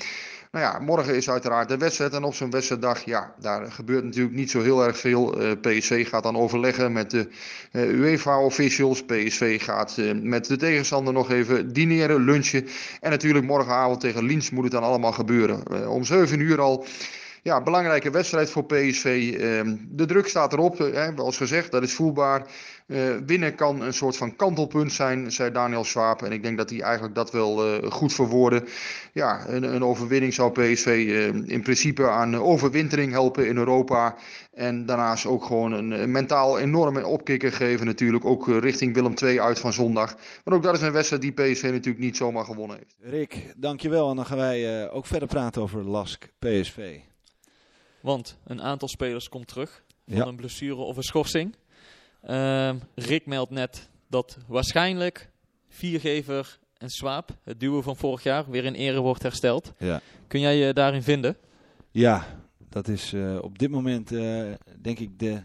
Nou ja, morgen is uiteraard de wedstrijd. En op zo'n wedstrijddag, ja, daar gebeurt natuurlijk niet zo heel erg veel. Uh, PSV gaat dan overleggen met de UEFA-officials. PSV gaat met de tegenstander nog even dineren, lunchen. En natuurlijk morgenavond tegen Liens moet het dan allemaal gebeuren. om 7 uur al ja, belangrijke wedstrijd voor PSV. Ehm, de druk staat erop, hè, zoals gezegd, dat is voelbaar. Uh, winnen kan een soort van kantelpunt zijn, zei Daniel Swaap. En ik denk dat hij eigenlijk dat wel uh, goed verwoordde. Ja, een, een overwinning zou PSV uh, in principe aan overwintering helpen in Europa. En daarnaast ook gewoon een mentaal enorme opkikker geven natuurlijk. Ook richting Willem II uit van zondag. Maar ook dat is een wedstrijd die PSV natuurlijk niet zomaar gewonnen heeft. Rick, dankjewel. En dan gaan wij ook verder praten over LASK PSV. Want een aantal spelers komt terug van ja. een blessure of een schorsing. Uh, Rick meldt net dat waarschijnlijk Viergever en Swaap, het duo van vorig jaar, weer in ere wordt hersteld. Ja. Kun jij je daarin vinden? Ja, dat is uh, op dit moment uh, denk ik de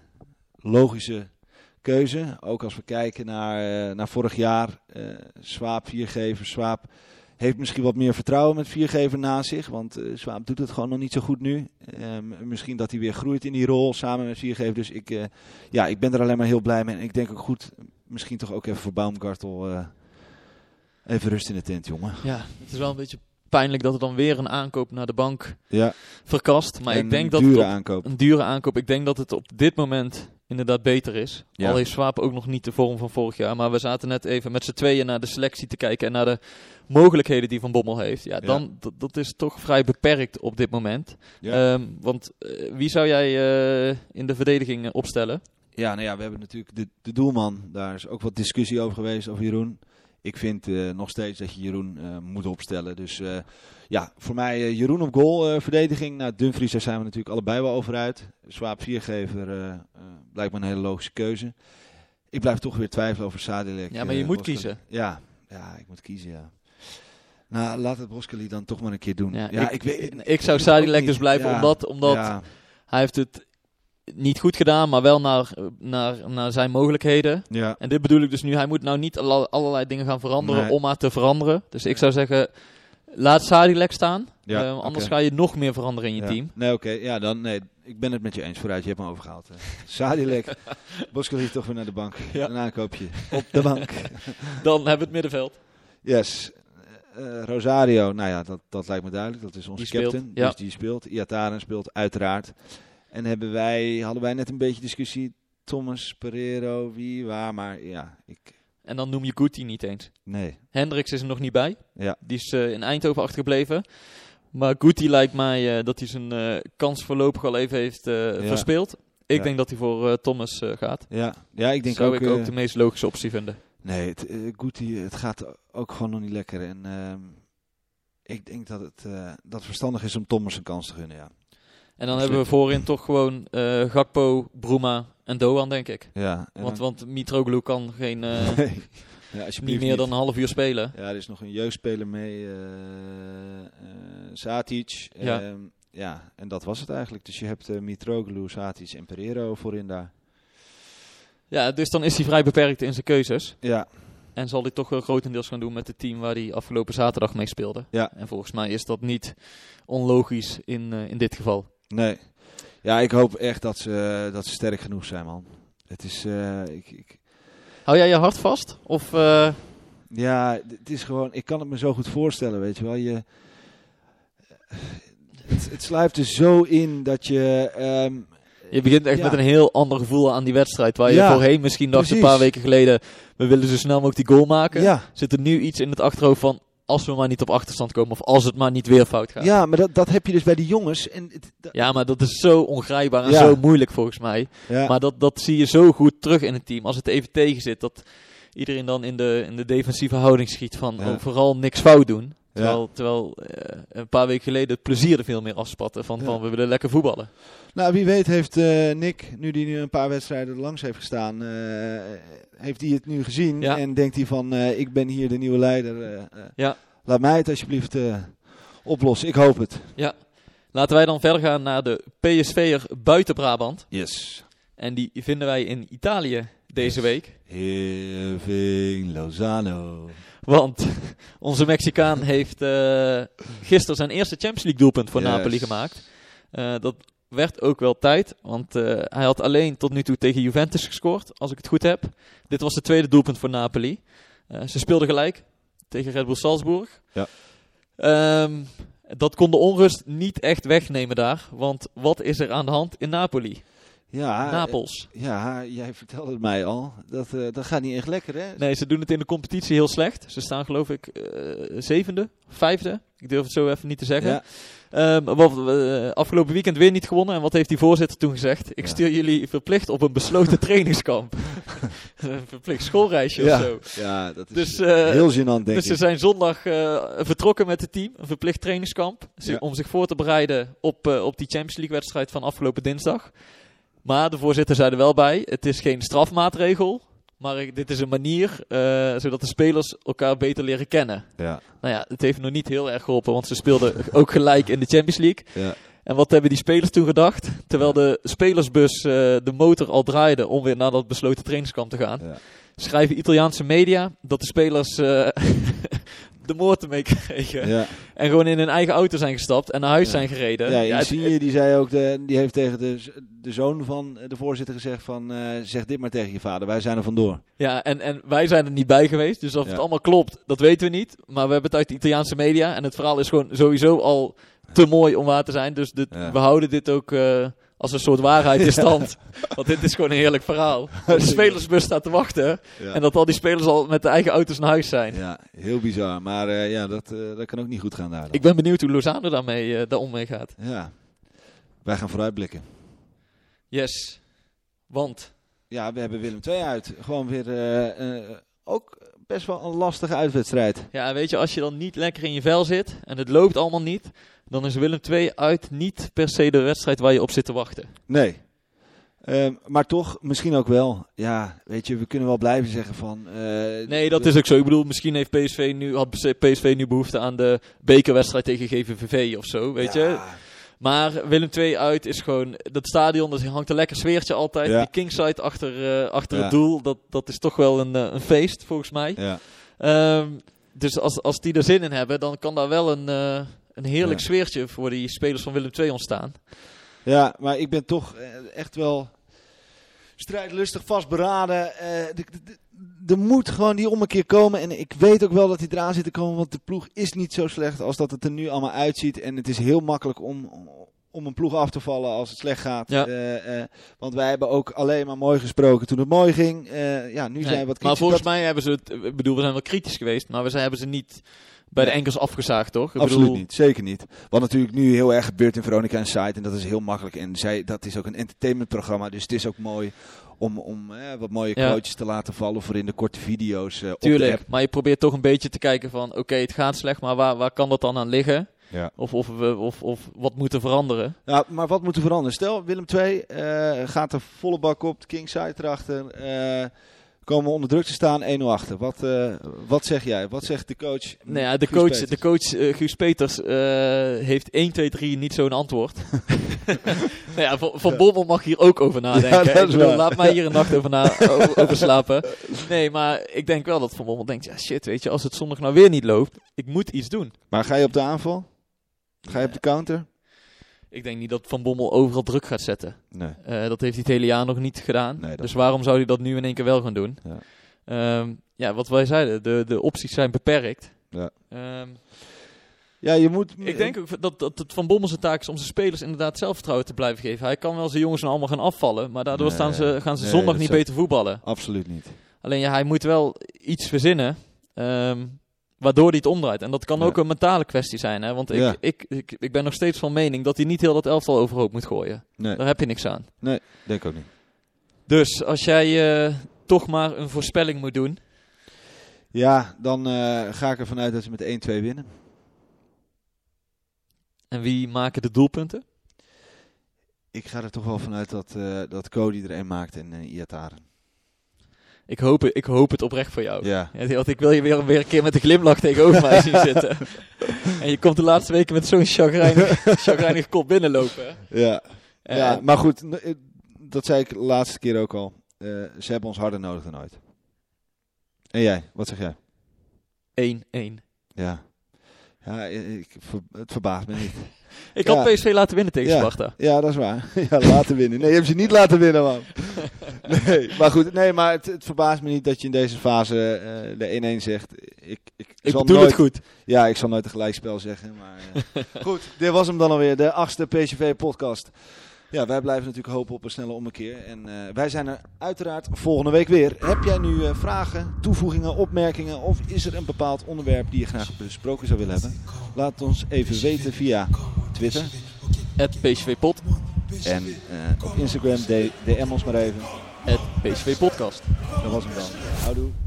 logische keuze. Ook als we kijken naar, uh, naar vorig jaar. Swaap, Viergever, Swaap heeft misschien wat meer vertrouwen met viergever naast zich. Want uh, Swaap doet het gewoon nog niet zo goed nu. Um, misschien dat hij weer groeit in die rol samen met viergever. Dus ik, uh, ja, ik ben er alleen maar heel blij mee. En ik denk ook goed, misschien toch ook even voor Baumgartel. Uh, even rust in de tent, jongen. Ja, het is wel een beetje pijnlijk dat er dan weer een aankoop naar de bank ja. verkast. Maar en ik denk dat dure het op, aankoop. een dure aankoop. Ik denk dat het op dit moment inderdaad beter is. Ja. Al heeft Swaap ook nog niet de vorm van vorig jaar. Maar we zaten net even met z'n tweeën naar de selectie te kijken en naar de mogelijkheden die Van Bommel heeft. Ja, dan Ja. dat- is toch vrij beperkt op dit moment. Ja. Ehm, want eh, wie zou jij eh, in de verdediging eh, opstellen? Ja, nou ja, we hebben natuurlijk de, de doelman. Daar is ook wat discussie over geweest, over Jeroen. Ik vind eh, nog steeds dat je Jeroen eh, moet opstellen. Dus eh, ja, voor mij Jeroen op goal, verdediging. Nou, Dumfries, daar zijn we natuurlijk allebei wel over uit. Swaap viergever blijkt me een hele logische keuze. Ik blijf toch weer twijfelen over Sadilek. Ja, maar je moet Boskali. kiezen. Ja, ja, ik moet kiezen, ja. Nou, laat het Boskali dan toch maar een keer doen. Ja, Ja, ik, weet ik zou Sadilek dus blijven, Ja, omdat, omdat ja, hij heeft het niet goed gedaan, maar wel naar, naar, naar zijn mogelijkheden. ja. En dit bedoel ik dus nu, hij moet nou niet alle- allerlei dingen gaan veranderen Nee. om maar te veranderen. Dus ik zou zeggen, laat Sadilek staan. Ja, Eh, anders ga je nog meer veranderen in je Ja. team. Nee, oké. Ja, dan nee. Ik ben het met je eens. Vooruit, je hebt me overgehaald. Sadilek. Boskali toch weer naar de bank. Ja. Een aankoopje. Op de bank. Dan hebben we het middenveld. Yes. Eh, Rosario, nou ja, dat, dat lijkt me duidelijk. Dat is onze Die speelt, captain. ja. Dus die speelt. Iataren speelt uiteraard. En hebben wij, hadden wij net een beetje discussie. Thomas, Pereiro, wie, waar. Maar ja, ik... En dan noem je Guti niet eens. Nee. Hendricks is er nog niet bij. Ja. Die is eh, in Eindhoven achtergebleven. Maar Guti lijkt mij eh, dat hij zijn eh, kans voorlopig al even heeft Ja. verspeeld. Ik Ja. denk dat hij voor Thomas gaat. Ja, ja ik denk Zou ook... ik ook de meest logische optie vinden. Nee, het, Guti, het gaat ook gewoon nog niet lekker. En ehm, ik denk dat het, dat verstandig is om Thomas een kans te gunnen, ja. En dan hebben we voorin toch gewoon eh, Gakpo, Bruma en Doan, denk ik. ja Want, want Mitroglou kan geen, eh, Nee. Ja, niet meer dan een half uur spelen. Ja, er is nog een jeugdspeler mee, eh, Satic. Ja. Ehm, ja, en dat was het eigenlijk. Dus je hebt Mitroglou, Satic en Pereiro voorin daar. Ja, dus dan is hij vrij beperkt in zijn keuzes. Ja, En zal hij toch wel grotendeels gaan doen met het team waar hij afgelopen zaterdag mee speelde. Ja. En volgens mij is dat niet onlogisch in, in dit geval. Nee. Ja, ik hoop echt dat ze, dat ze sterk genoeg zijn, man. Het is, eh, ik, ik, Hou jij je hart vast? Of eh, ja, het is gewoon, ik kan het me zo goed voorstellen, weet je wel. Je, het, het sluipt er zo in dat je, ehm, je begint echt Ja. met een heel ander gevoel aan die wedstrijd. Waar je Ja, voorheen misschien dacht een precies. paar weken geleden... we willen zo snel mogelijk die goal maken. ja, Zit er nu iets in het achterhoofd van... als we maar niet op achterstand komen of als het maar niet weer fout gaat. ja, maar dat, dat heb je dus bij die jongens. En Ja, maar dat is zo ongrijpbaar en Ja. zo moeilijk volgens mij. ja. Maar dat, dat zie je zo goed terug in het team. Als het even tegen zit, dat iedereen dan in de, in de defensieve houding schiet van Ja. oh, vooral niks fout doen. Ja. Terwijl, terwijl eh, een paar weken geleden het plezier er veel meer afspatte van, Ja. van we willen lekker voetballen. Nou, wie weet heeft eh, Nick, nu die nu een paar wedstrijden langs heeft gestaan, eh, heeft hij het nu gezien Ja. en denkt hij van, ik ben hier de nieuwe leider. Ja. Laat mij het alsjeblieft oplossen. Ik hoop het. Laten wij dan verder gaan naar de PSV'er buiten Brabant. Yes. En die vinden wij in Italië deze week. Irving Lozano. Want onze Mexicaan heeft uh, gisteren zijn eerste Champions League doelpunt voor Yes. Napoli gemaakt. Uh, dat werd ook wel tijd, want uh, hij had alleen tot nu toe tegen Juventus gescoord, als ik het goed heb. Dit was de tweede doelpunt voor Napoli. Ze speelden gelijk tegen Red Bull Salzburg. Ja. Um, dat kon de onrust niet echt wegnemen daar, want wat is er aan de hand in Napoli? Ja, Napels. Ja, jij vertelde het mij al. Dat, uh, dat gaat niet echt lekker, hè? Nee, ze doen het in de competitie heel slecht. Ze staan geloof ik uh, zevende, vijfde. Ik durf het zo even niet te zeggen. Ja. Um, wat, uh, afgelopen weekend weer niet gewonnen. En wat heeft die voorzitter toen gezegd? Ik Ja. stuur jullie verplicht op een besloten trainingskamp. een verplicht schoolreisje ja. of zo. Ja, dat is Dus, heel gênant, denk dus ze ik. zijn zondag vertrokken met het team. Een verplicht trainingskamp. Om zich voor te bereiden op, op die Champions League wedstrijd van afgelopen dinsdag. Maar de voorzitter zei er wel bij. Het is geen strafmaatregel. Maar dit is een manier uh, zodat de spelers elkaar beter leren kennen. Ja. Nou ja, het heeft nog niet heel erg geholpen, want ze speelden ook gelijk in de Champions League. Ja. En wat hebben die spelers toen gedacht? Terwijl de spelersbus uh, de motor al draaide om weer naar dat besloten trainingskamp te gaan. Ja. Schrijven Italiaanse media dat de spelers uh, de moord mee kregen. Ja. En gewoon in hun eigen auto zijn gestapt en naar huis Ja. zijn gereden. Ja, het- zie je, die zei ook, de, die heeft tegen de, de zoon van de voorzitter gezegd van, eh, zeg dit maar tegen je vader, wij zijn er vandoor. Ja, en, en wij zijn er niet bij geweest. Dus of Ja. het allemaal klopt, dat weten we niet. Maar we hebben het uit de Italiaanse media. En het verhaal is gewoon sowieso al te mooi om waar te zijn. Dus dit, Ja. we houden dit ook eh, als een soort waarheid in stand. Want dit is gewoon een heerlijk verhaal. De spelersbus staat te wachten. Ja. En dat al die spelers al met de eigen auto's naar huis zijn. Ja, heel bizar. Maar eh, ja, dat, eh, dat kan ook niet goed gaan daar. dan. Ik ben benieuwd hoe Lozano daarmee, eh daar om mee gaat. Ja, wij gaan vooruitblikken. Yes. Want, Ja, we hebben Willem II uit. Gewoon weer ook best wel een lastige uitwedstrijd. ja, weet je, als je dan niet lekker in je vel zit en het loopt allemaal niet, dan is Willem II uit niet per se de wedstrijd waar je op zit te wachten. Nee. Ehm, maar toch, misschien ook wel. Ja, weet je, we kunnen wel blijven zeggen van... eh, Nee, dat is ook zo. Ik bedoel, misschien heeft PSV nu, had PSV nu behoefte aan de bekerwedstrijd tegen GVVV of zo, weet je. Maar Willem II uit is gewoon, dat stadion, dat hangt een lekker sfeertje altijd. Ja. Die kingside achter, eh, achter Ja. het doel, dat, dat is toch wel een, eh, een feest volgens mij. Ja, Ehm, dus als, als die er zin in hebben, dan kan daar wel een, een heerlijk Ja. sfeertje voor die spelers van Willem II ontstaan. ja, maar ik ben toch eh, echt wel strijdlustig, vastberaden. Eh, Er moet gewoon die ommekeer komen. En ik weet ook wel dat die eraan zit te komen. Want de ploeg is niet zo slecht als dat het er nu allemaal uitziet. En het is heel makkelijk om, om een ploeg af te vallen als het slecht gaat. Ja. Eh, want wij hebben ook alleen maar mooi gesproken toen het mooi ging. Ja, nu zijn Nee, we wat maar kritisch. volgens Dat- mij hebben ze het, ik bedoel, we zijn wel kritisch geweest, maar we zijn, hebben ze niet bij de enkels afgezaagd, toch? Ik Absoluut bedoel, niet, zeker niet. Wat natuurlijk nu heel erg gebeurt in Veronica en Site. En dat is heel makkelijk. En zij, dat is ook een entertainmentprogramma. Dus het is ook mooi om, om eh, wat mooie Ja. quotejes te laten vallen voor in de korte video's eh, op de Tuurlijk, maar je probeert toch een beetje te kijken van, oké, het gaat slecht, maar waar, waar kan dat dan aan liggen? Ja. Of, of, we, of, of wat moet er veranderen? Ja, maar wat moet er veranderen? Stel, Willem II eh, gaat er volle bak op. De Kingside erachter. Komen onder druk te staan, 1-0 achter. Wat, eh, wat zeg jij? Wat zegt de coach? Nou ja, de Guus coach, Peters? de coach eh, Guus Peters eh, heeft 1, 2, 3 niet zo'n antwoord. nou ja, van, van Bommel mag hier ook over nadenken. Ja, Ik bedoel, laat mij hier een nacht over, na, over slapen. Nee, maar ik denk wel dat Van Bommel denkt, ja shit, weet je, als het zondag nou weer niet loopt, ik moet iets doen. Maar ga je op de aanval? Ga je op de counter? Ik denk niet dat Van Bommel overal druk gaat zetten. Nee. Eh, dat heeft hij het hele jaar nog niet gedaan. Nee, dus waarom zou hij dat nu in één keer wel gaan doen? Ja. Ehm, ja, wat wij zeiden, de, de opties zijn beperkt. Ja. Ehm, Ja, je moet... ik denk ook dat, dat het Van Bommel zijn taak is om zijn spelers inderdaad zelfvertrouwen te blijven geven. Hij kan wel zijn jongens nou allemaal gaan afvallen, maar daardoor Nee, staan ze, gaan ze zondag niet beter voetballen. Absoluut niet. Alleen ja, hij moet wel iets verzinnen ehm, waardoor hij het omdraait. En dat kan Ja. ook een mentale kwestie zijn. Hè? Want ik, Ja. ik, ik, ik ben nog steeds van mening dat hij niet heel dat elftal overhoop moet gooien. Nee, Daar heb je niks aan. denk ik ook niet. Dus als jij eh, toch maar een voorspelling moet doen. Ja, dan eh, ga ik ervan uit dat ze met 1-2 winnen. En wie maken de doelpunten? Ik ga er toch wel vanuit dat, eh, dat Cody er een maakt en uh, Iataren. Ik hoop, het- ik hoop het oprecht voor jou. Ja. Want ik wil je weer, weer een keer met een glimlach tegenover mij zien zitten. En je komt de laatste weken met zo'n chagrijnig, chagrijnig kop binnenlopen. Ja. Eh, ja, maar goed, eh, dat zei ik de laatste keer ook al. eh, ze hebben ons harder nodig dan ooit. En jij, wat zeg jij? 1-1. Ja, ja ik, het verbaast me niet. Ik Ja. had PSV laten winnen tegen Ja. Sparta. Ja, dat is waar. Ja, laten winnen. Nee, je hebt ze niet laten winnen, man. Nee, maar goed. Nee, maar het, het verbaast me niet dat je in deze fase eh, de 1-1 zegt. Ik, ik, Ik zal nooit, het goed. Ja, ik zal nooit een gelijkspel zeggen. Maar, eh, goed, dit was hem dan alweer. De achtste PSV-podcast. Ja, wij blijven natuurlijk hopen op een snelle ommekeer. En eh, wij zijn er uiteraard volgende week weer. Heb jij nu eh, vragen, toevoegingen, opmerkingen... of is er een bepaald onderwerp die je graag besproken zou willen hebben? Laat ons even weten via Twitter... Het PSV-pod. En eh, op Instagram DM ons maar even. Het PSV-podcast. Dat was hem dan. Houdoe